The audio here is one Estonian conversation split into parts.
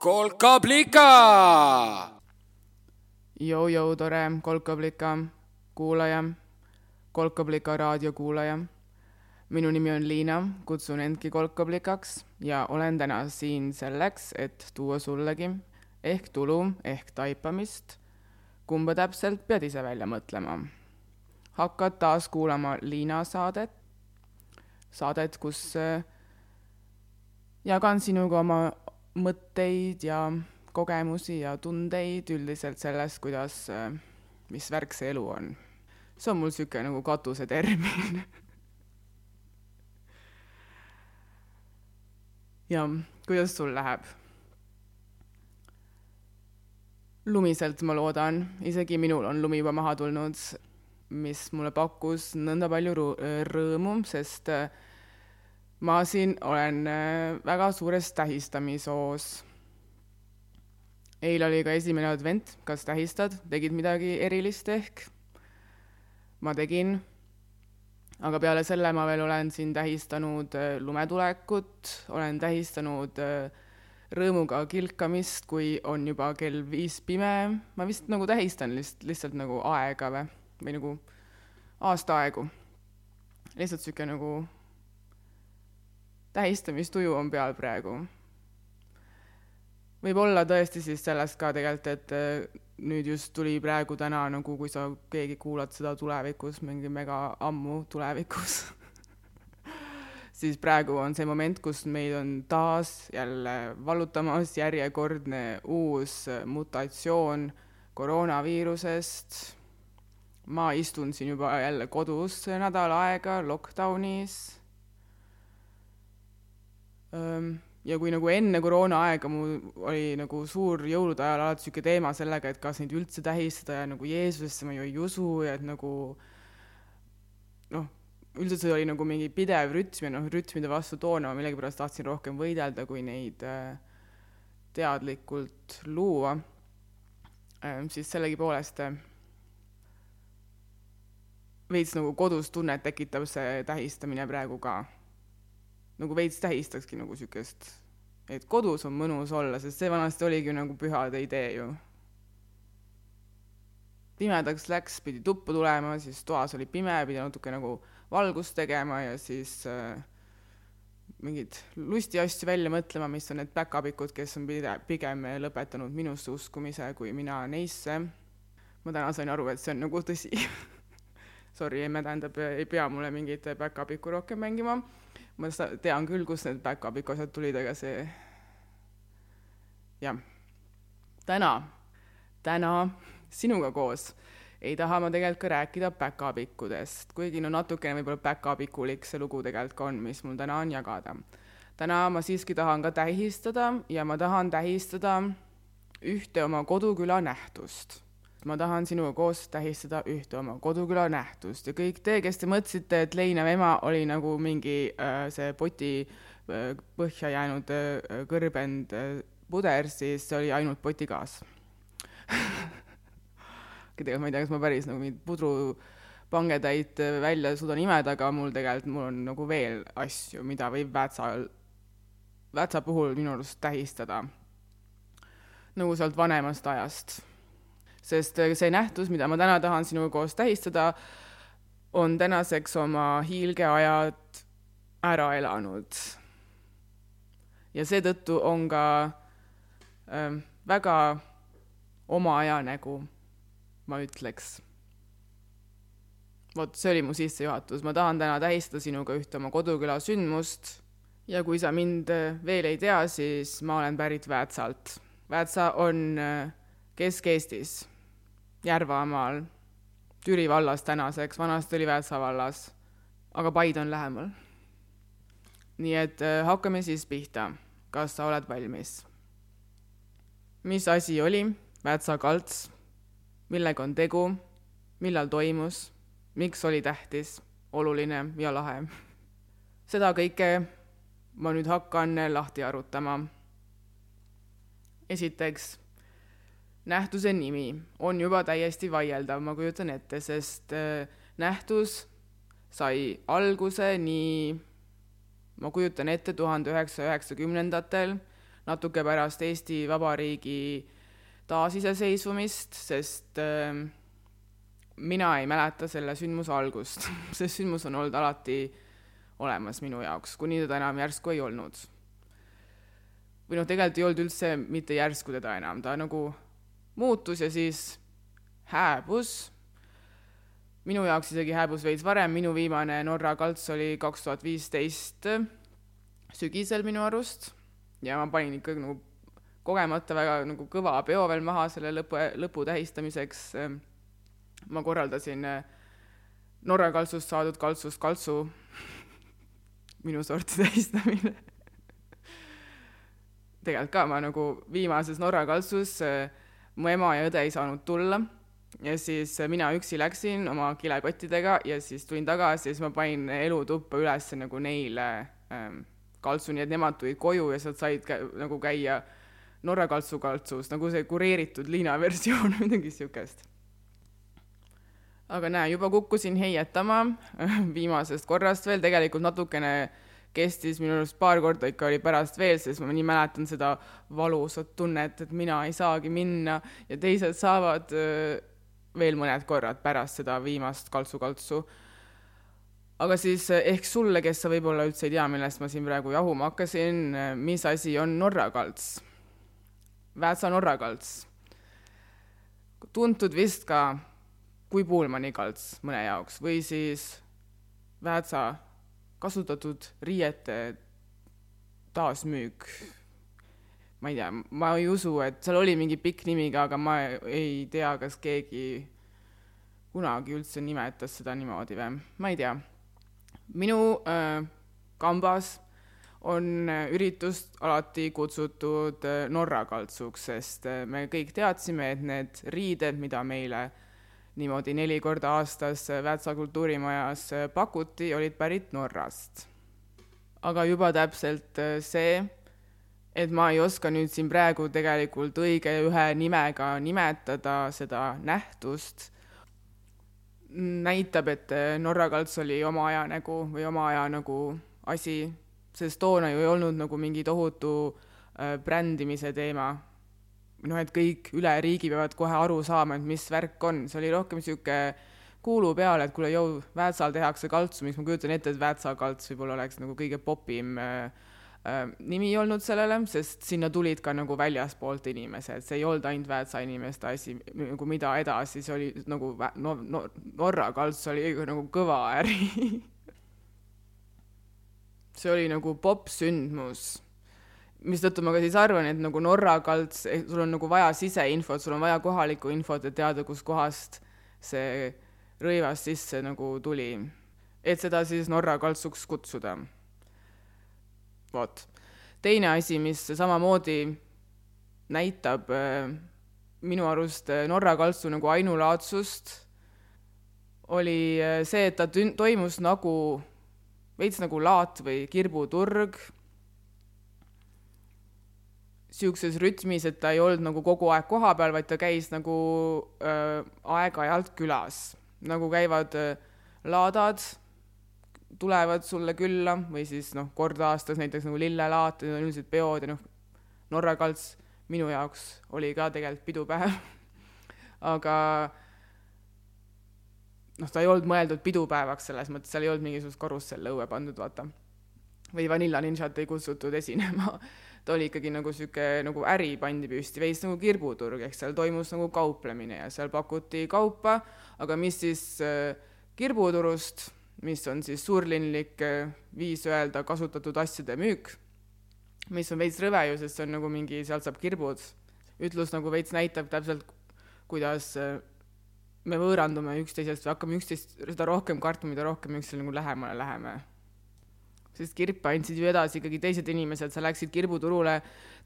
kolkablika. Jou-jou, tore kolkablika kuulaja, kolkablika raadiokuulaja. minu nimi on Liina, kutsun endki kolkablikaks ja olen täna siin selleks, et tuua sullegi ehk tulu ehk taipamist, kumba täpselt pead ise välja mõtlema. hakkad taas kuulama Liina saadet, saadet, kus äh, jagan sinuga oma mõtteid ja kogemusi ja tundeid üldiselt sellest, kuidas, äh, mis värk see elu on. see on mul niisugune nagu katusetermin ja kuidas sul läheb? lumiselt ma loodan, isegi minul on lumi juba maha tulnud, mis mulle pakkus nõnda palju rõõmu, sest äh, ma siin olen äh, väga suures tähistamishoos. eile oli ka esimene advent, kas tähistad, tegid midagi erilist ehk? ma tegin, aga peale selle ma veel olen siin tähistanud äh, lumetulekut, olen tähistanud äh, rõõmuga kilkamist, kui on juba kell viis pime, ma vist nagu tähistan lihtsalt, lihtsalt nagu aega või, või nagu aastaaegu. lihtsalt niisugune nagu tähistamistuju on peal praegu. võib-olla tõesti siis sellest ka tegelikult, et äh, nüüd just tuli praegu täna nagu, kui sa keegi kuulad seda tulevikus, mingi mega ammu tulevikus siis praegu on see moment, kus meid on taas jälle vallutamas järjekordne uus mutatsioon koroonaviirusest. ma istun siin juba jälle kodus nädal aega lockdownis ja kui nagu enne koroonaaega mul oli nagu suur jõulude ajal alati niisugune teema sellega, et kas neid üldse tähistada ja nagu Jeesusesse ma ju ei usu ja et nagu noh, üldiselt see oli nagu mingi pidev rütm ja noh, rütmide vastu toona ma millegipärast tahtsin rohkem võidelda, kui neid äh, teadlikult luua, siis sellegipoolest äh, veits nagu kodus tunnet tekitab see tähistamine praegu ka nagu veits tähistakski nagu niisugust, et kodus on mõnus olla, sest see vanasti oligi nagu pühade idee ju. pimedaks läks, pidi tuppa tulema, siis toas oli pime, pidi natuke nagu valgust tegema ja siis äh, mingeid lusti asju välja mõtlema, mis on need päkapikud, kes on pide-, pigem lõpetanud minusse uskumise kui mina neisse. ma täna sain aru, et see on nagu tõsi Sorry, emme tähendab, ei pea mulle mingit päkapikku rohkem mängima ma tean küll, kust need back-up'i asjad tulid, aga see, jah. täna, täna sinuga koos ei taha ma tegelikult ka rääkida back-up'ikudest, kuigi no natukene võib-olla back-up'ikulik see lugu tegelikult ka on, mis mul täna on jagada. täna ma siiski tahan ka tähistada ja ma tahan tähistada ühte oma koduküla nähtust ma tahan sinuga koos tähistada ühte oma koduküla nähtust. Ja kõik te, kes te mõtlesite, et Leinav ema oli nagu mingi äh, see poti äh, põhja jäänud äh, kõrbend äh, puder, siis see oli ainult potigaas. Tegelikult ma ei tea, kas ma päris nagu mingit pudrupangetäit äh, välja suudan imeda, aga mul tegelikult, mul on nagu veel asju, mida võib Väätsa, Väätsa puhul minu arust tähistada. nagu sealt vanemast ajast sest äh, see nähtus, mida ma täna tahan sinuga koos tähistada, on tänaseks oma hiilgeajad ära elanud. ja seetõttu on ka äh, väga oma aja nägu, ma ütleks. vot see oli mu sissejuhatus, ma tahan täna tähistada sinuga ühte oma koduküla sündmust ja kui sa mind äh, veel ei tea, siis ma olen pärit Väätsalt. Väätsa on äh, Kesk-Eestis Järvamaal, Türi vallas tänaseks, vanasti oli Väätsa vallas, aga Paid on lähemal. nii et äh, hakkame siis pihta. kas sa oled valmis? mis asi oli Väätsa kalts? millega on tegu? millal toimus? miks oli tähtis, oluline ja lahe? seda kõike ma nüüd hakkan lahti arutama. esiteks nähtuse nimi on juba täiesti vaieldav, ma kujutan ette, sest äh, nähtus sai alguse nii, ma kujutan ette, tuhande üheksasaja üheksakümnendatel, natuke pärast Eesti Vabariigi taasiseseisvumist, sest äh, mina ei mäleta selle sündmuse algust see sündmus on olnud alati olemas minu jaoks, kuni teda enam järsku ei olnud. või noh, tegelikult ei olnud üldse mitte järsku teda enam, ta nagu muutus ja siis hääbus. minu jaoks isegi hääbus veits varem, minu viimane Norra kalts oli kaks tuhat viisteist sügisel minu arust ja ma panin ikkagi nagu kogemata väga nagu kõva peo veel maha selle lõpu, lõpu tähistamiseks. ma korraldasin Norra kaltsust saadud kaltsust kaltsu minu sorti tähistamine tegelikult ka ma nagu viimases Norra kaltsus mu ema ja õde ei saanud tulla ja siis mina üksi läksin oma kilekottidega ja siis tulin tagasi ja siis ma panin elutuppa üles nagu neile ähm, kaltsu, nii et nemad tulid koju ja sealt said kä nagu käia Norra kaltsu kaltsus, nagu see kureeritud liinaversioon, midagi siukest. aga näe, juba kukkusin heietama viimasest korrast veel, tegelikult natukene kestis minu arust paar korda ikka oli pärast veel, sest ma nii mäletan seda valusat tunnet, et mina ei saagi minna ja teised saavad äh, veel mõned korrad pärast seda viimast kaltsu-kaltsu. aga siis eh, ehk sulle, kes sa võib-olla üldse ei tea, millest ma siin praegu jahuma hakkasin, eh, mis asi on Norra kalts? Väätsa Norra kalts. tuntud vist ka kui Puulmani kalts mõne jaoks või siis Väätsa kasutatud riiete taasmüük ma ei tea, ma ei usu, et seal oli mingi pikk nimi ka, aga ma ei tea, kas keegi kunagi üldse nimetas seda niimoodi või, ma ei tea. minu äh, kambas on äh, üritust alati kutsutud äh, Norra kaltsuks, sest äh, me kõik teadsime, et need riided, mida meile niimoodi neli korda aastas Väätsa kultuurimajas pakuti, olid pärit Norrast. aga juba täpselt see et ma ei oska nüüd siin praegu tegelikult õige ühe nimega nimetada seda nähtust, näitab, et Norra kalts oli oma aja nägu või oma aja nagu asi, sest toona ju ei olnud nagu mingi tohutu äh, brändimise teema. Noh, et kõik üle riigi peavad kohe aru saama, et mis värk on, see oli rohkem niisugune kuulu peale, et kuule, jõu, Väätsal tehakse kaltsu, miks ma kujutan ette, et Väätsa kalts võib-olla oleks nagu kõige popim äh, Äh, nimi olnud sellele, sest sinna tulid ka nagu väljaspoolt inimesed, see ei olnud ainult Väätsa inimeste asi, nagu mida edasi, see oli nagu no, no Norra kalts oli nagu kõva äri. See oli nagu popsündmus, mistõttu ma ka siis arvan, et nagu Norra kalts, eh, sul on nagu vaja siseinfot, sul on vaja kohalikku infot, et teada, kuskohast see rõivas sisse nagu tuli, et seda siis Norra kaltsuks kutsuda. Vot. teine asi, mis samamoodi näitab äh, minu arust äh, Norra kaltsu nagu ainulaadsust, oli see, et ta toimus nagu, veits nagu laat või kirbuturg, niisuguses rütmis, et ta ei olnud nagu kogu aeg kohapeal, vaid ta käis nagu äh, aeg-ajalt külas, nagu käivad äh, laadad tulevad sulle külla või siis noh, kord aastas näiteks nagu lillelaat, need on üldiselt peod ja noh, Norra kalts minu jaoks oli ka tegelikult pidupäev. Aga noh, ta ei olnud mõeldud pidupäevaks selles mõttes, seal ei olnud mingisugust karussell õue pandud, vaata. või Vanilla Ninjat ei kutsutud esinema ta oli ikkagi nagu niisugune nagu äri pandi püsti, veits nagu kirbuturg, ehk seal toimus nagu kauplemine ja seal pakuti kaupa, aga mis siis äh, kirbuturust mis on siis suurlinlik viis öelda kasutatud asjade müük, mis on veits rõve ju, sest see on nagu mingi, sealt saab kirbud. ütlus nagu veits näitab täpselt, kuidas äh, me võõrandume üksteisest või hakkame üksteist seda rohkem kartma, mida rohkem üksteisele nagu lähemale läheme sest kirpe andsid ju edasi ikkagi teised inimesed, sa läksid kirbuturule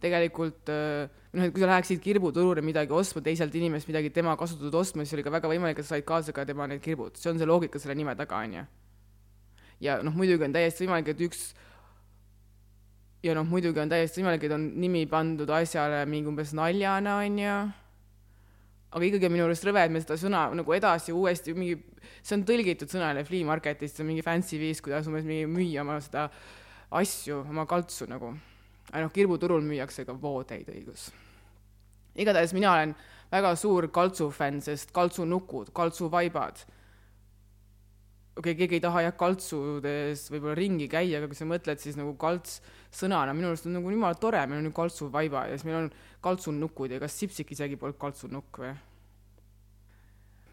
tegelikult äh, noh, et kui sa läheksid kirbuturule midagi ostma, teiselt inimest midagi tema kasutatud ostma, siis oli ka väga võimalik, et sa said kaasa ka tema need kirbud, see on see loogika selle nime taga, on ju. ja noh, muidugi on täiesti võimalik, et üks ja noh, muidugi on täiesti võimalik, et on nimi pandud asjale mingi umbes naljana, on ju aga ikkagi on minu arust rõve, et me seda sõna nagu edasi uuesti mingi, see on tõlgitud sõnale flea market'ist, see on mingi fancy viis, kuidas umbes mingi müüa oma seda asju, oma kaltsu nagu. aga noh, kirbuturul müüakse ka voodeid, õigus. igatahes mina olen väga suur kaltsu fänn, sest kaltsunukud, kaltsuvaibad okei okay,, keegi ei taha jah kaltsudes võib-olla ringi käia, aga kui sa mõtled, siis nagu kalts sõnana. Minu arust on nagu jumala tore, meil on ju kaltsuvaiba ja siis meil on kaltsunukud ja kas Sipsik isegi polnud kaltsunukk või?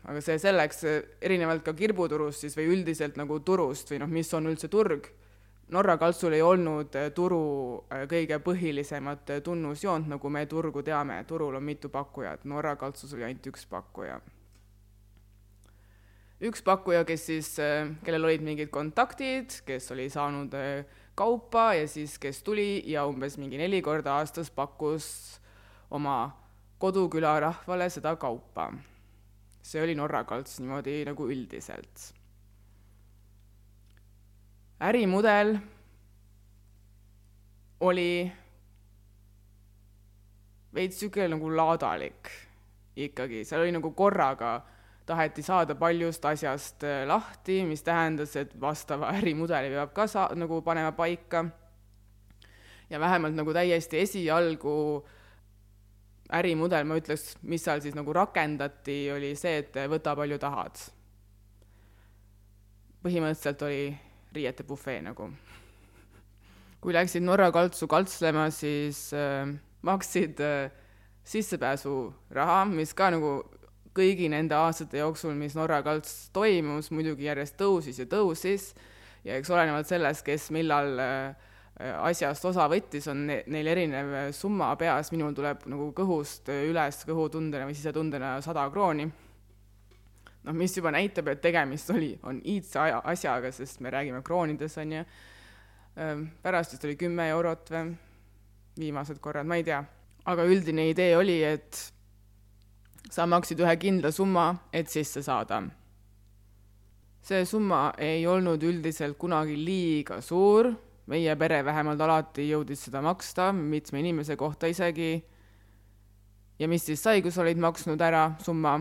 aga see selleks, erinevalt ka kirbuturust siis või üldiselt nagu turust või noh, mis on üldse turg, Norra kaltsul ei olnud turu äh, kõige põhilisemat tunnusjoont, nagu me turgu teame, turul on mitu pakkujat, Norra kaltsus oli ainult üks pakkuja. Üks pakkuja, kes siis, kellel olid mingid kontaktid, kes oli saanud kaupa ja siis, kes tuli ja umbes mingi neli korda aastas pakkus oma koduküla rahvale seda kaupa. see oli Norra kalts niimoodi nagu üldiselt. ärimudel oli veits niisugune nagu laadalik ikkagi, seal oli nagu korraga taheti saada paljust asjast äh, lahti, mis tähendas, et vastava ärimudeli peab ka saa-, nagu panema paika. ja vähemalt nagu täiesti esialgu ärimudel, ma ütleks, mis seal siis nagu rakendati, oli see, et võta palju tahad. põhimõtteliselt oli riiete bufee nagu. kui läksid Norra kaltsu kaltslema, siis äh, maksid äh, sissepääsuraha, mis ka nagu kõigi nende aastate jooksul, mis Norra kalts toimus, muidugi järjest tõusis ja tõusis ja eks olenevalt sellest, kes millal äh, asjast osa võttis, on ne-, neil erinev summa peas, minul tuleb nagu kõhust üles kõhutundena või sisetundena sada krooni. noh, mis juba näitab, et tegemist oli, on iidse aja, asjaga, sest me räägime kroonides, on ju, ähm, pärast vist oli kümme eurot või viimased korrad, ma ei tea. aga üldine idee oli, et sa maksid ühe kindla summa, et sisse saada. see summa ei olnud üldiselt kunagi liiga suur, meie pere vähemalt alati jõudis seda maksta, mitme inimese kohta isegi. ja mis siis sai, kui sa olid maksnud ära summa?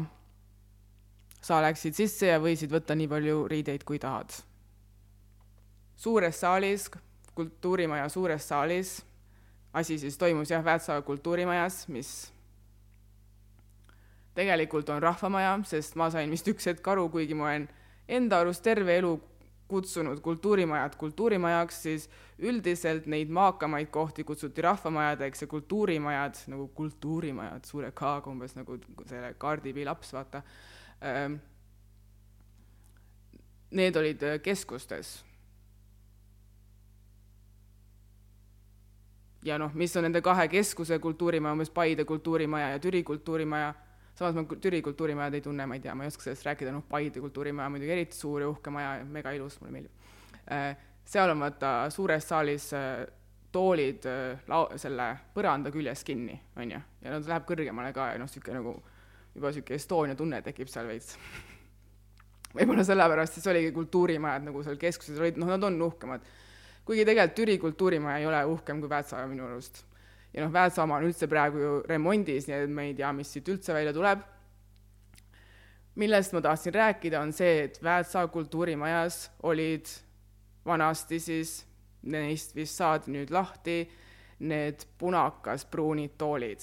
sa läksid sisse ja võisid võtta nii palju riideid, kui tahad. suures saalis, kultuurimaja suures saalis, asi siis toimus jah, Väätsa kultuurimajas, mis tegelikult on rahvamaja, sest ma sain vist üks hetk aru, kuigi ma olen enda arust terve elu kutsunud kultuurimajad kultuurimajaks, siis üldiselt neid maakamaid kohti kutsuti rahvamajadeks ja kultuurimajad nagu kultuurimajad suure K-ga umbes nagu selle B laps, vaata. Ähm, need olid äh, keskustes. ja noh, mis on nende kahe keskuse kultuurimaja, umbes Paide kultuurimaja ja Türi kultuurimaja samas ma Türi kultuurimajad ei tunne, ma ei tea, ma ei oska sellest rääkida, noh, Paide kultuurimaja muidugi eriti suur ja uhke maja ja mega ilus, mulle meeldib. Äh, seal on vaata suures saalis äh, toolid äh, lao-, selle põranda küljes kinni, on ju, ja nad läheb kõrgemale ka ja noh, niisugune nagu juba niisugune Estonia tunne tekib seal veits võib-olla sellepärast siis oligi kultuurimajad nagu seal keskuses olid, noh, nad on uhkemad. kuigi tegelikult Türi kultuurimaja ei ole uhkem kui Väätsa minu arust ja noh, Väätsamaa on üldse praegu ju remondis, nii et me ei tea, mis siit üldse välja tuleb. millest ma tahtsin rääkida, on see, et Väätsa kultuurimajas olid vanasti siis, neist vist saadi nüüd lahti, need punakas-pruunid toolid,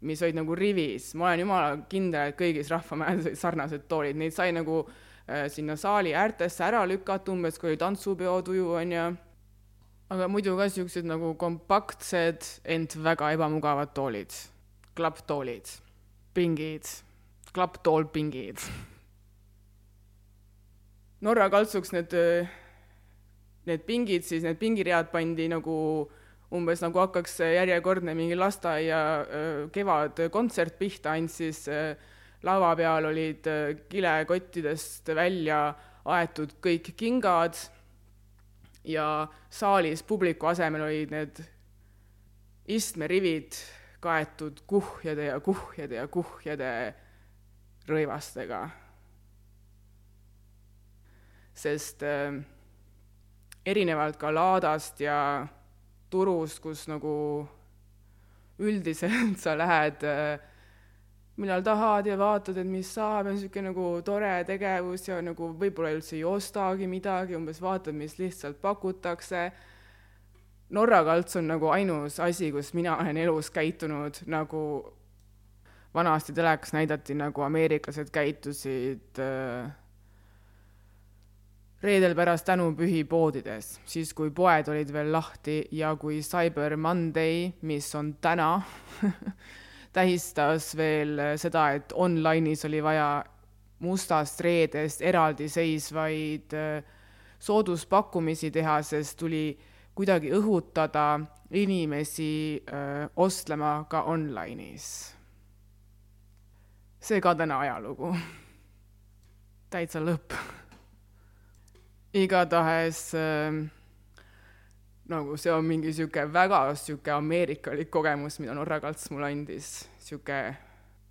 mis olid nagu rivis, ma olen jumala kindel, et kõigis rahvamajades olid sarnased toolid, neid sai nagu äh, sinna saali äärtesse ära lükata, umbes kui oli tantsupeo tuju, on ju aga muidu ka siuksed nagu kompaktsed, ent väga ebamugavad toolid, klapptoolid, pingid, klapptoolpingid. Norra kaltsuks need, need pingid siis, need pingiread pandi nagu umbes nagu hakkaks järjekordne mingi lasteaia kevadkontsert pihta, ainult siis lava peal olid kilekottidest välja aetud kõik kingad ja saalis publiku asemel olid need istmerivid kaetud kuhjade ja kuhjade ja kuhjade rõivastega. sest äh, erinevalt ka laadast ja turust, kus nagu üldiselt sa lähed äh, millal tahad ja vaatad, et mis saab ja niisugune nagu tore tegevus ja nagu võib-olla üldse ei ostagi midagi, umbes vaatad, mis lihtsalt pakutakse. Norra kalts on nagu ainus asi, kus mina olen elus käitunud nagu vanasti telekas näidati, nagu ameeriklased käitusid äh, reedel pärast tänupühi poodides, siis kui poed olid veel lahti ja kui Cyber Monday, mis on täna tähistas veel seda, et online'is oli vaja mustast reedest eraldiseisvaid äh, sooduspakkumisi teha, sest tuli kuidagi õhutada inimesi öö, äh, ostlema ka online'is. see ka täna ajalugu. täitsa lõpp. igatahes öö, nagu see on mingi sihuke väga sihuke ameerikalik kogemus, mida Norra Kalts mulle andis, sihuke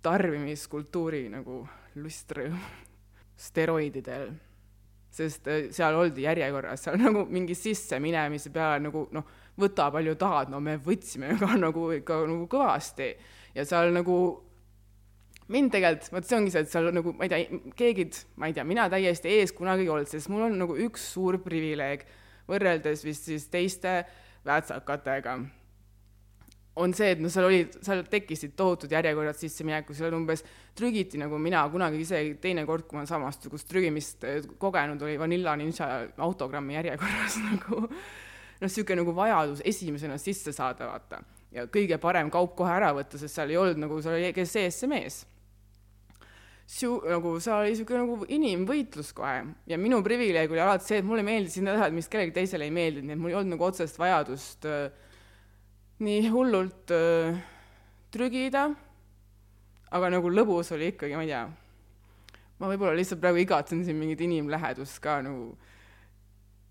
tarbimiskultuuri nagu lustrõõm steroididel. Sest äh, seal oldi järjekorras, seal nagu mingi sisseminemise peale nagu noh, võta palju tahad, no me võtsime ka nagu ikka nagu kõvasti. Ja seal nagu mind tegelikult, vot see ongi see, et seal nagu ma ei tea, keegi, ma ei tea, mina täiesti ees kunagi ei olnud, sest mul on nagu üks suur privileeg võrreldes vist siis teiste väätsakatega on see, et no seal olid, seal tekkisid tohutud järjekorrad sisseminekus, seal umbes trügiti nagu mina kunagi ise teine kord, kui ma samasugust trügimist eh, kogenud, oli Vanilla Ninja autogrammi järjekorras nagu noh, niisugune nagu vajadus esimesena sisse saada, vaata. ja kõige parem kaup kohe ära võtta, sest seal ei olnud nagu, seal oli, kes sees, see mees. Siu-, nagu seal oli niisugune nagu inimvõitlus kohe ja minu privileeg oli alati see, et mulle meeldis sinna teha, mis kellelegi teisele ei meeldinud, nii et mul ei olnud nagu otsest vajadust äh, nii hullult äh, trügida, aga nagu lõbus oli ikkagi, ma ei tea, ma võib-olla lihtsalt praegu igatsen siin mingit inimlähedust ka nagu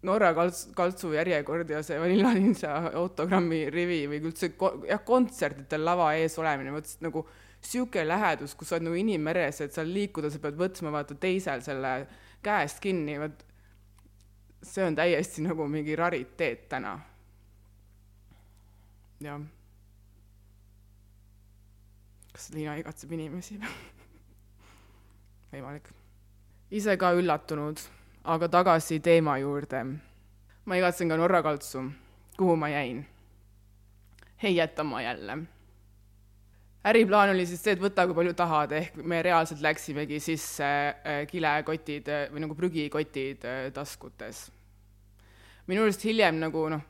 Norra kalts-, kaltsu järjekord ja see Vanilla Ninja autogrammi rivi või üldse ko-, jah, kontsertidel lava ees olemine, vot nagu niisugune lähedus, kus sa oled nagu inimmeres, et seal liikuda, sa pead võtma vaata teisel selle käest kinni, vot see on täiesti nagu mingi rariteet täna jah. kas Liina igatseb inimesi võimalik. ise ka üllatunud, aga tagasi teema juurde. ma igatsen ka Norra kaltsu, kuhu ma jäin. heietama jälle. Äriplaan oli siis see, et võta, kui palju tahad, ehk me reaalselt läksimegi sisse äh, kilekotid äh, või nagu prügikotid äh, taskutes. minu arust hiljem nagu noh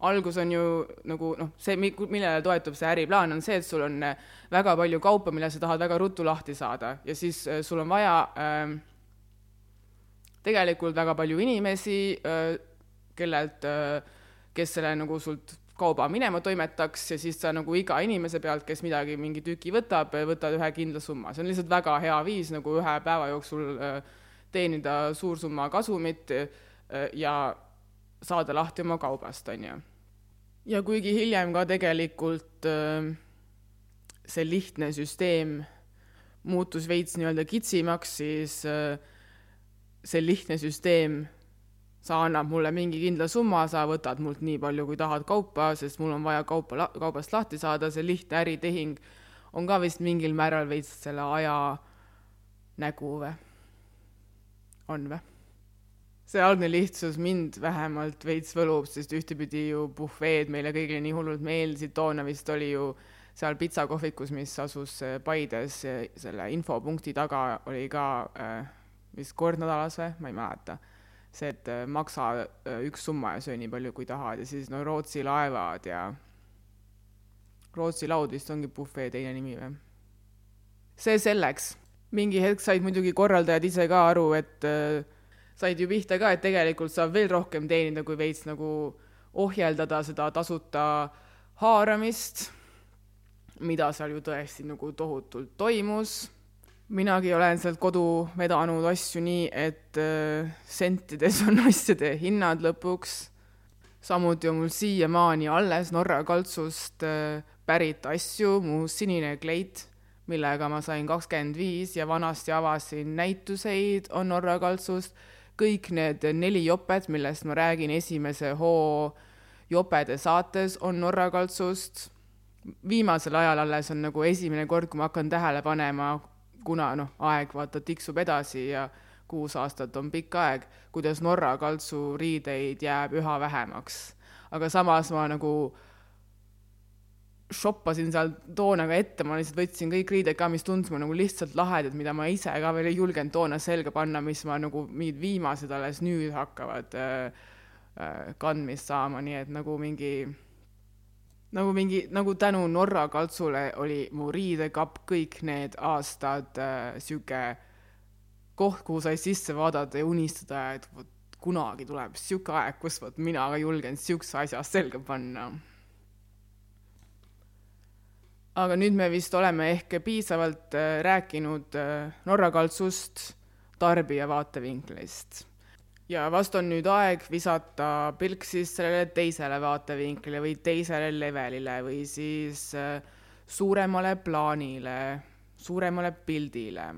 algus on ju nagu noh, see, millele toetub see äriplaan, on see, et sul on väga palju kaupa, mille sa tahad väga ruttu lahti saada ja siis sul on vaja äh, tegelikult väga palju inimesi äh,, kellelt äh,, kes selle nagu sult kauba minema toimetaks ja siis sa nagu iga inimese pealt, kes midagi, mingi tüki võtab, võtad ühe kindla summa, see on lihtsalt väga hea viis nagu ühe päeva jooksul äh, teenida suur summa kasumit äh, ja saada lahti oma kaubast, on ju. ja kuigi hiljem ka tegelikult äh, see lihtne süsteem muutus veits nii-öelda kitsimaks, siis see lihtne süsteem, sa annad mulle mingi kindla summa, sa võtad mult nii palju, kui tahad kaupa, sest mul on vaja kaupa, kaubast lahti saada, see lihtne äritehing on ka vist mingil määral veits selle aja nägu või? on või? see algne lihtsus mind vähemalt veits võlub, sest ühtepidi ju puhveed meile kõigile nii hullult meeldisid, toona vist oli ju seal pitsakohvikus, mis asus äh, Paides selle infopunkti taga, oli ka äh, vist kord nädalas või, ma ei mäleta. See, et äh, maksa äh, üks summa ja söö nii palju, kui tahad ja siis no Rootsi laevad ja Rootsi laud vist ongi puhvee teine nimi või? see selleks. mingi hetk said muidugi korraldajad ise ka aru, et äh, said ju pihta ka, et tegelikult saab veel rohkem teenida, kui veits nagu ohjeldada seda tasuta haaramist, mida seal ju tõesti nagu tohutult toimus. Minagi olen sealt kodu vedanud asju nii, et äh, sentides on asjade hinnad lõpuks. samuti on mul siiamaani alles Norra kaltsust äh, pärit asju, mu sinine kleit, millega ma sain kakskümmend viis ja vanasti avasin näituseid, on Norra kaltsust kõik need neli jopet, millest ma räägin esimese hoo jopede saates, on Norra kaltsust. viimasel ajal alles on nagu esimene kord, kui ma hakkan tähele panema, kuna noh, aeg vaata tiksub edasi ja kuus aastat on pikk aeg, kuidas Norra kaltsu riideid jääb üha vähemaks. aga samas ma nagu shoppasin seal toonaga ette, ma lihtsalt võtsin kõik riided ka, mis tundus nagu lihtsalt lahedad, mida ma ise ka veel ei julgenud toona selga panna, mis ma nagu mingid viimased alles nüüd hakkavad äh, äh, kandmist saama, nii et nagu mingi nagu mingi, nagu tänu Norra kaltsule oli mu riidekapp kõik need aastad äh, sihuke koht, kuhu sai sisse vaadata ja unistada, et vot kunagi tuleb sihuke aeg, kus vot mina ka julgen siukse asja selga panna aga nüüd me vist oleme ehk piisavalt äh, rääkinud äh, Norra kaltsust tarbija vaatevinklist. Ja vast on nüüd aeg visata pilk siis sellele teisele vaatevinklile või teisele levelile või siis äh, suuremale plaanile, suuremale pildile.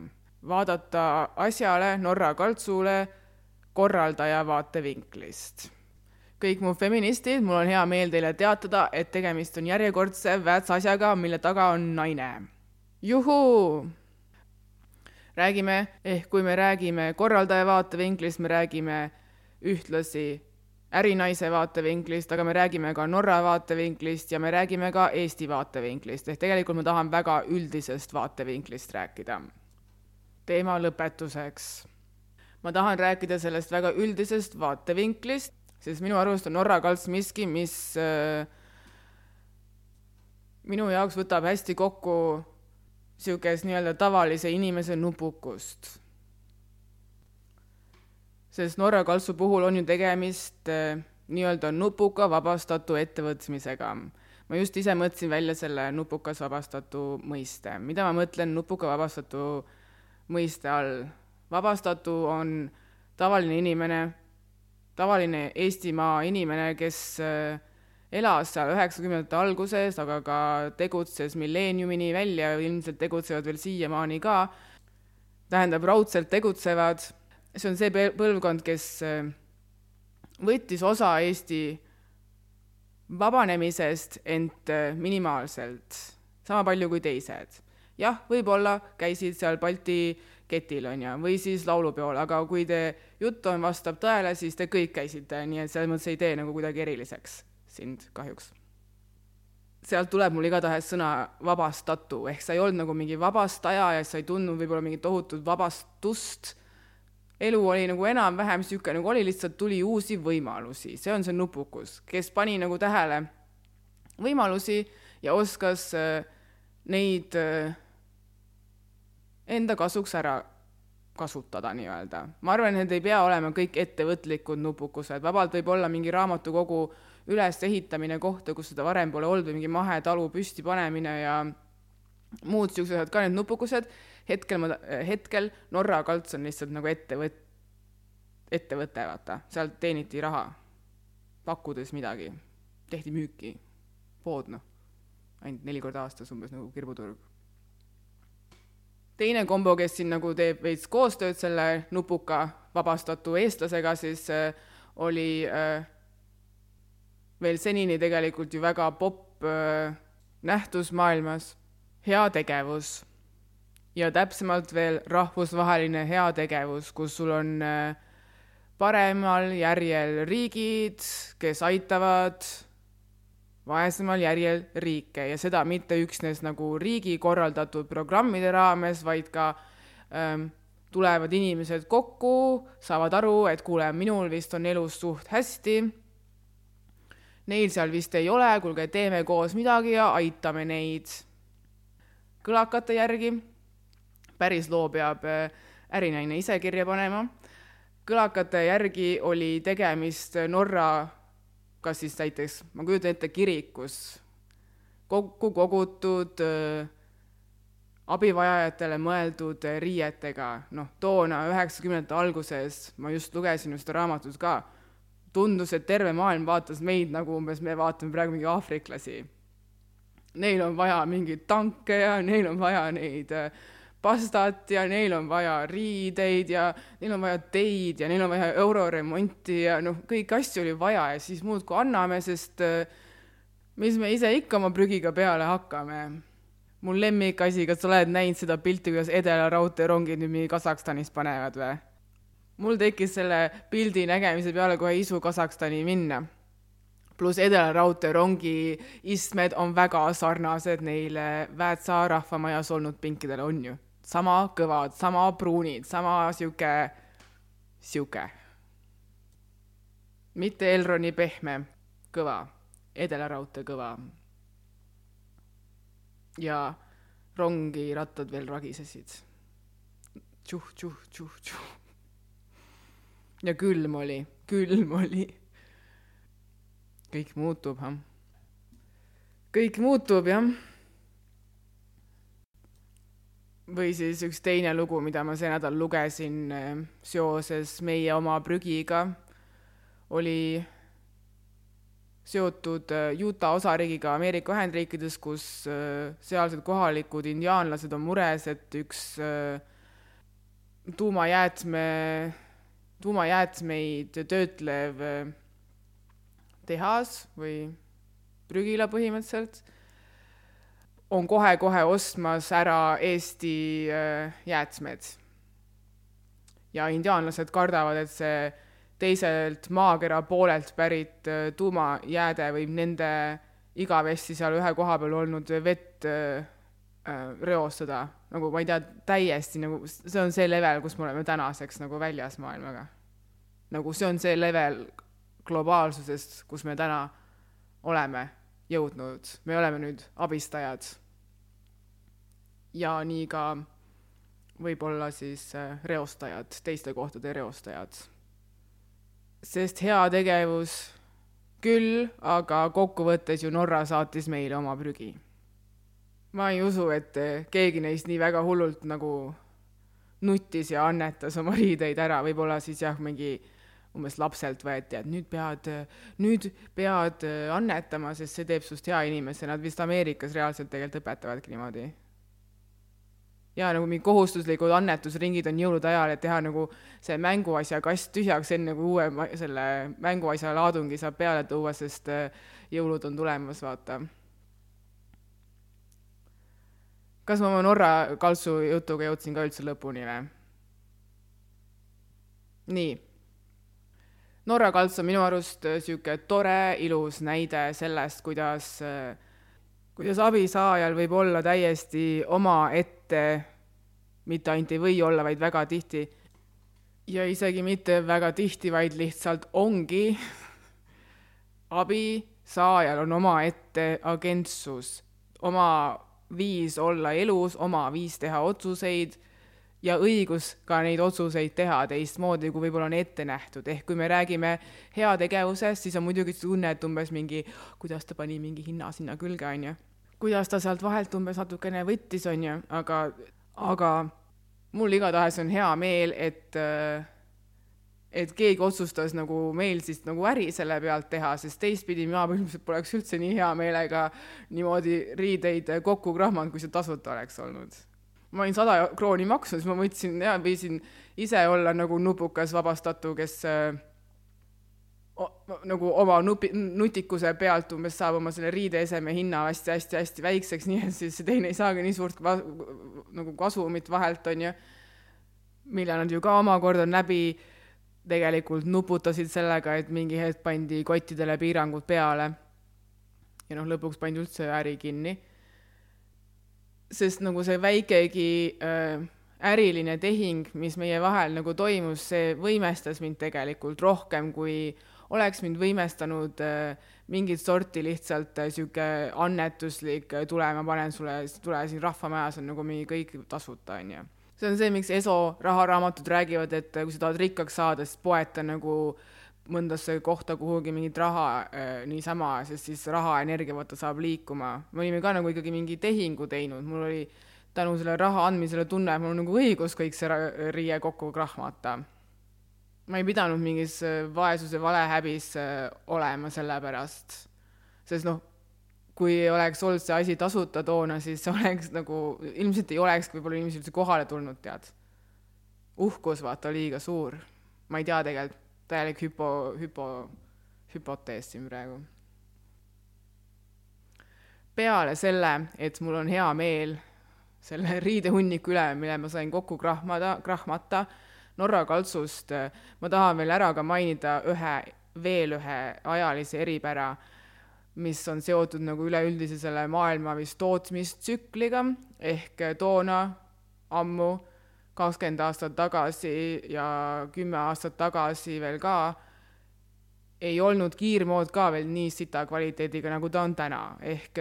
vaadata asjale, Norra kaltsule korraldaja vaatevinklist kõik mu feministid, mul on hea meel teile teatada, et tegemist on järjekordse vääts asjaga, mille taga on naine. juhuu! Räägime, ehk kui me räägime korraldaja vaatevinklist, me räägime ühtlasi ärinaise vaatevinklist, aga me räägime ka Norra vaatevinklist ja me räägime ka Eesti vaatevinklist, ehk tegelikult ma tahan väga üldisest vaatevinklist rääkida. teema lõpetuseks. ma tahan rääkida sellest väga üldisest vaatevinklist, sest minu arust on Norra kalts miski, mis äh, minu jaoks võtab hästi kokku niisugust nii-öelda tavalise inimese nupukust. sest Norra kaltsu puhul on ju tegemist äh, nii-öelda nupuka vabastatu ettevõtmisega. ma just ise mõtlesin välja selle nupukas vabastatu mõiste. mida ma mõtlen nupuka vabastatu mõiste all? vabastatu on tavaline inimene, tavaline Eestimaa inimene, kes äh, elas seal üheksakümnendate alguses, aga ka tegutses milleeniumini välja, ilmselt tegutsevad veel siiamaani ka, tähendab, raudselt tegutsevad, see on see põlvkond, kes äh, võttis osa Eesti vabanemisest, ent äh, minimaalselt, sama palju kui teised. jah, võib-olla käisid seal Balti ketil, on ju, või siis laulupeol, aga kui te jutt on, vastab tõele, siis te kõik käisite, nii et selles mõttes ei tee nagu kuidagi eriliseks sind kahjuks. sealt tuleb mul igatahes sõna vabastatu, ehk sa ei olnud nagu mingi vabastaja ja sa ei tundnud võib-olla mingit tohutut vabastust, elu oli nagu enam-vähem niisugune, nagu oli, lihtsalt tuli uusi võimalusi, see on see nupukus, kes pani nagu tähele võimalusi ja oskas äh, neid äh, enda kasuks ära kasutada nii-öelda. ma arvan, et need ei pea olema kõik ettevõtlikud nupukused, vabalt võib olla mingi raamatukogu ülesehitamine kohta, kus seda varem pole olnud või mingi mahetalu püsti panemine ja muud niisugused asjad ka need nupukused, hetkel ma, hetkel Norra kalts on lihtsalt nagu ettevõt-, ettevõte, vaata, sealt teeniti raha, pakkudes midagi, tehti müüki, pood noh, ainult neli korda aastas umbes nagu kirbuturg. Teine kombo, kes siin nagu teeb veits koostööd selle nupuka vabastatu eestlasega, siis äh, oli äh, veel senini tegelikult ju väga popp äh, nähtus maailmas, heategevus. ja täpsemalt veel rahvusvaheline heategevus, kus sul on äh, paremal järjel riigid, kes aitavad vaesemal järjel riike ja seda mitte üksnes nagu riigi korraldatud programmide raames, vaid ka ähm, tulevad inimesed kokku, saavad aru, et kuule, minul vist on elus suht hästi, neil seal vist ei ole, kuulge, teeme koos midagi ja aitame neid. kõlakate järgi, päris loo peab äh, ärinaine ise kirja panema, kõlakate järgi oli tegemist Norra kas siis näiteks, ma kujutan ette, kirikus kokku kogutud äh, abivajajatele mõeldud riietega, noh, toona üheksakümnendate alguses, ma just lugesin ju seda raamatut ka, tundus, et terve maailm vaatas meid nagu umbes me vaatame praegu mingi aafriklasi. Neil on vaja mingeid tanke ja neil on vaja neid äh, pastat ja neil on vaja riideid ja neil on vaja teid ja neil on vaja euroremonti ja noh, kõiki asju oli vaja ja siis muudkui anname, sest äh, mis me ise ikka oma prügiga peale hakkame. mul lemmikasi, kas sa oled näinud seda pilti, kuidas Edela raudteerongid nüüd mingi Kasahstanis panevad või? Mul tekkis selle pildi nägemise peale kohe isu Kasahstani minna. pluss Edela raudtee rongiistmed on väga sarnased neile Väätsa rahvamajas olnud pinkidele, on ju. sama kõvad, sama pruunid, sama sihuke, sihuke. mitte Elroni pehme, kõva, Edela raudtee kõva. ja rongirattad veel ragisesid. tšuh, tšuh, tšuh, tšuh. Ja külm oli, külm oli kõik muutub, jah. kõik muutub, jah. või siis üks teine lugu, mida ma see nädal lugesin eh, seoses meie oma prügiga, oli seotud eh, Utah osariigiga Ameerika Ühendriikides, kus eh, sealsed kohalikud indiaanlased on mures, et üks tuumajäätme, tuumajäätmeid töötlev tehas või prügila põhimõtteliselt, on kohe-kohe ostmas ära Eesti äh, jäätmed. ja indiaanlased kardavad, et see teiselt maakera poolelt pärit äh, tuumajääde võib nende igavesti seal ühe koha peal olnud vett äh, reostada, nagu ma ei tea, täiesti nagu, see on see level, kus me oleme tänaseks nagu väljas maailmaga. nagu see on see level, globaalsusest, kus me täna oleme jõudnud, me oleme nüüd abistajad. ja nii ka võib-olla siis äh, reostajad, teiste kohtade reostajad. sest heategevus küll, aga kokkuvõttes ju Norra saatis meile oma prügi. Ma ei usu, et keegi neist nii väga hullult nagu nuttis ja annetas oma riideid ära, võib-olla siis jah, mingi umbes lapselt võeti, et nüüd pead, nüüd pead annetama, sest see teeb sust hea inimese, nad vist Ameerikas reaalselt tegelikult õpetavadki niimoodi. ja nagu mingid kohustuslikud annetusringid on jõulude ajal, et teha nagu see mänguasja kast tühjaks, enne kui uue selle mänguasja laadungi saab peale tuua, sest jõulud on tulemas, vaata. Kas ma oma Norra kaltsu jutuga jõudsin ka üldse lõpuni või? nii Norra kalts on minu arust niisugune äh, tore, ilus näide sellest, kuidas, äh, kuidas abisaajal võib olla täiesti omaette, mitte ainult ei või olla, vaid väga tihti, ja isegi mitte väga tihti, vaid lihtsalt ongi, abisaajal on omaette agentsus, oma viis olla elus, oma viis teha otsuseid ja õigus ka neid otsuseid teha teistmoodi, kui võib-olla on ette nähtud, ehk kui me räägime heategevusest, siis on muidugi tunne, et umbes mingi, kuidas ta pani mingi hinna sinna külge, on ju. kuidas ta sealt vahelt umbes natukene võttis, on ju, aga, aga mul igatahes on hea meel, et et keegi otsustas nagu meil siis nagu äri selle pealt teha, sest teistpidi mina põhimõtteliselt poleks üldse nii hea meelega niimoodi riideid kokku krahmanud, kui see tasuta oleks olnud. Ma olin sada krooni maksnud, siis ma võtsin ja võisin ise olla nagu nupukas vabastatu, kes äh, o, nagu oma nupi, nutikuse pealt umbes saab oma selle riideeseme hinna hästi-hästi-hästi väikseks, nii et siis see teine ei saagi nii suurt nagu kasumit vahelt, on ju, mille nad ju ka omakorda läbi tegelikult nuputasid sellega, et mingi hetk pandi kottidele piirangud peale. ja noh, lõpuks pandi üldse äri kinni sest nagu see väikegi äh, äriline tehing, mis meie vahel nagu toimus, see võimestas mind tegelikult rohkem, kui oleks mind võimestanud äh, mingit sorti lihtsalt niisugune äh, annetuslik äh, tule, ma panen sulle, tule siin Rahvamajas on nagu mingi kõik tasuta, on ju. See on see, miks ESO raharaamatud räägivad, et äh, kui sa tahad rikkaks saada, siis poeta nagu mõndasse kohta kuhugi mingit raha äh, niisama, sest siis raha, energia vaata saab liikuma. me olime ka nagu ikkagi mingi tehingu teinud, mul oli tänu selle raha andmisele tunne, et mul on nagu õigus kõik see riie kokku krahmata. ma ei pidanud mingis äh, vaesuse valehäbis äh, olema selle pärast, sest noh, kui oleks olnud see asi tasuta toona, siis oleks nagu, ilmselt ei olekski võib-olla inimesed üldse kohale tulnud, tead. uhkus vaata liiga suur. ma ei tea tegelikult täielik hüpo, hüpo, hüpotees siin praegu. peale selle, et mul on hea meel selle riidehunniku üle, mille ma sain kokku krahmada, krahmata Norra kaltsust, ma tahan veel ära ka mainida ühe veel ühe ajalise eripära, mis on seotud nagu üleüldise selle maailma vist tootmistsükliga, ehk toona ammu, kakskümmend aastat tagasi ja kümme aastat tagasi veel ka, ei olnud kiirmood ka veel nii sita kvaliteediga, nagu ta on täna, ehk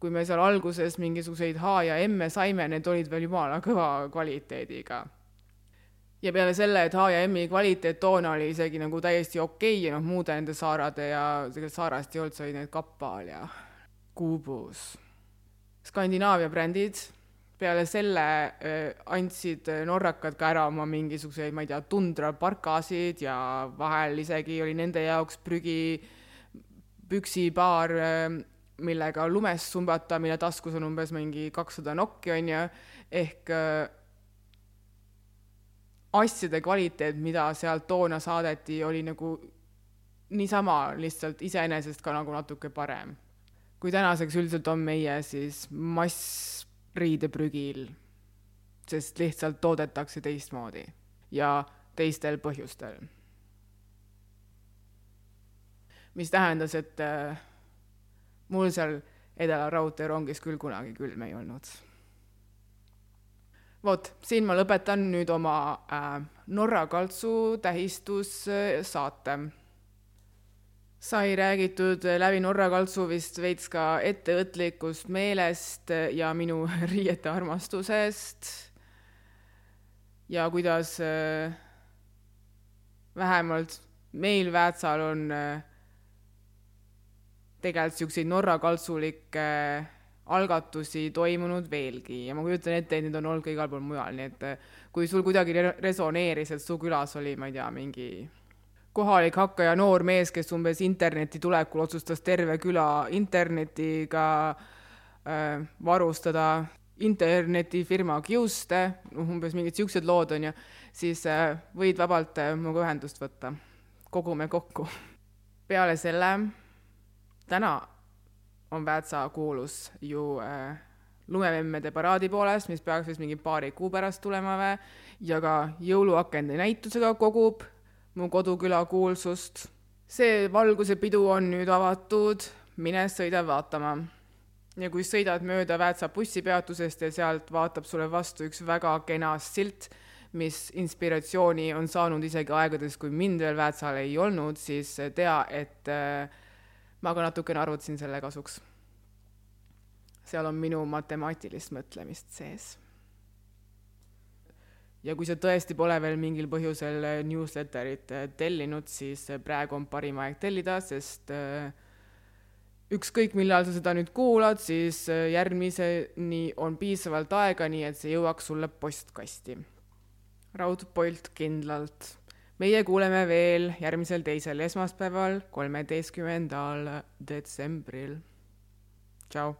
kui me seal alguses mingisuguseid H ja M-e saime, need olid veel jumala kõva kvaliteediga. Ja peale selle, et H ja M-i kvaliteet toona oli isegi nagu täiesti okei okay, noh, muude nende saarade ja tegelikult saarast ei olnud, see oli need Kapal ja Kuubus. Skandinaavia brändid, peale selle äh, andsid norrakad ka ära oma mingisuguseid, ma ei tea, tundraparkasid ja vahel isegi oli nende jaoks prügi püksipaar äh, millega lumes sumbata, mille taskus on umbes mingi kakssada nokki, on ju, ehk äh, asjade kvaliteet, mida sealt toona saadeti, oli nagu niisama lihtsalt iseenesest ka nagu natuke parem. kui tänaseks üldiselt on meie siis massriideprügil, sest lihtsalt toodetakse teistmoodi ja teistel põhjustel. mis tähendas, et äh, mul seal Edela raudteerongis küll kunagi külm ei olnud. Vot, siin ma lõpetan nüüd oma äh, Norra kaltsu tähistussaate. sai räägitud läbi Norra kaltsu vist veits ka ettevõtlikust meelest ja minu riiete armastusest ja kuidas äh, vähemalt meil Väätsal on äh, tegelikult niisuguseid Norra kaltsulikke algatusi toimunud veelgi ja ma kujutan ette, et neid on olnud ka igal pool mujal, nii et eh, kui sul kuidagi resoneeris, et su külas oli, ma ei tea, mingi kohalik hakkaja noor mees, kes umbes interneti tulekul otsustas terve küla internetiga äh, varustada internetifirma Kiuste, noh umbes mingid niisugused lood on ju, siis äh, võid vabalt äh, minuga ühendust võtta. kogume kokku. peale selle täna on Väätsa kuulus ju äh, lumememmede paraadi poolest, mis peaks vist mingi paari kuu pärast tulema või, ja ka jõuluakende näitusega kogub mu koduküla kuulsust. see valgusepidu on nüüd avatud, mine sõida vaatama. ja kui sõidad mööda Väätsa bussipeatusest ja sealt vaatab sulle vastu üks väga kena silt, mis inspiratsiooni on saanud isegi aegades, kui mind veel Väätsal ei olnud, siis tea, et äh, ma ka natukene arvutasin selle kasuks. seal on minu matemaatilist mõtlemist sees. ja kui sa tõesti pole veel mingil põhjusel newsletterit äh, tellinud, siis äh, praegu on parim aeg tellida, sest äh, ükskõik, millal sa seda nüüd kuulad, siis järgmiseni on piisavalt aega, nii et see jõuaks sulle postkasti. raudpolt kindlalt meie kuuleme veel järgmisel teisel esmaspäeval, kolmeteistkümnendal detsembril. tšau